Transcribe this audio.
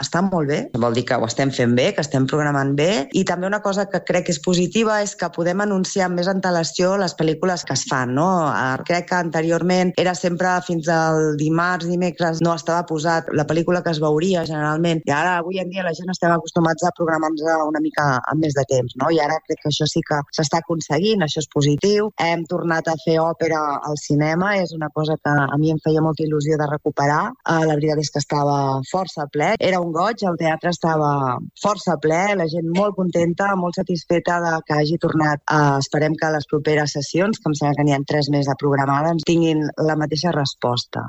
Està molt bé, vol dir que ho estem fent bé, que estem programant bé, i també una cosa que crec que és positiva és que podem anunciar amb més antelació les pel·lícules que es fan, no? Ah, crec que anteriorment era sempre fins al dimarts, dimecres, no estava posat la pel·lícula que es veuria generalment, i ara avui en dia la gent estem acostumats a programar-nos una mica amb més de temps, no? I ara crec que això sí que s'està aconseguint, això és positiu. Hem tornat a fer òpera al cinema, és una cosa que a mi em feia molta il·lusió de recuperar. Uh, la veritat és que estava força ple. Era un goig, el teatre estava força ple, la gent molt contenta, molt satisfeta de que hagi tornat. Uh, esperem que les properes sessions, que em sembla que n'hi ha tres més de programades, tinguin la mateixa resposta.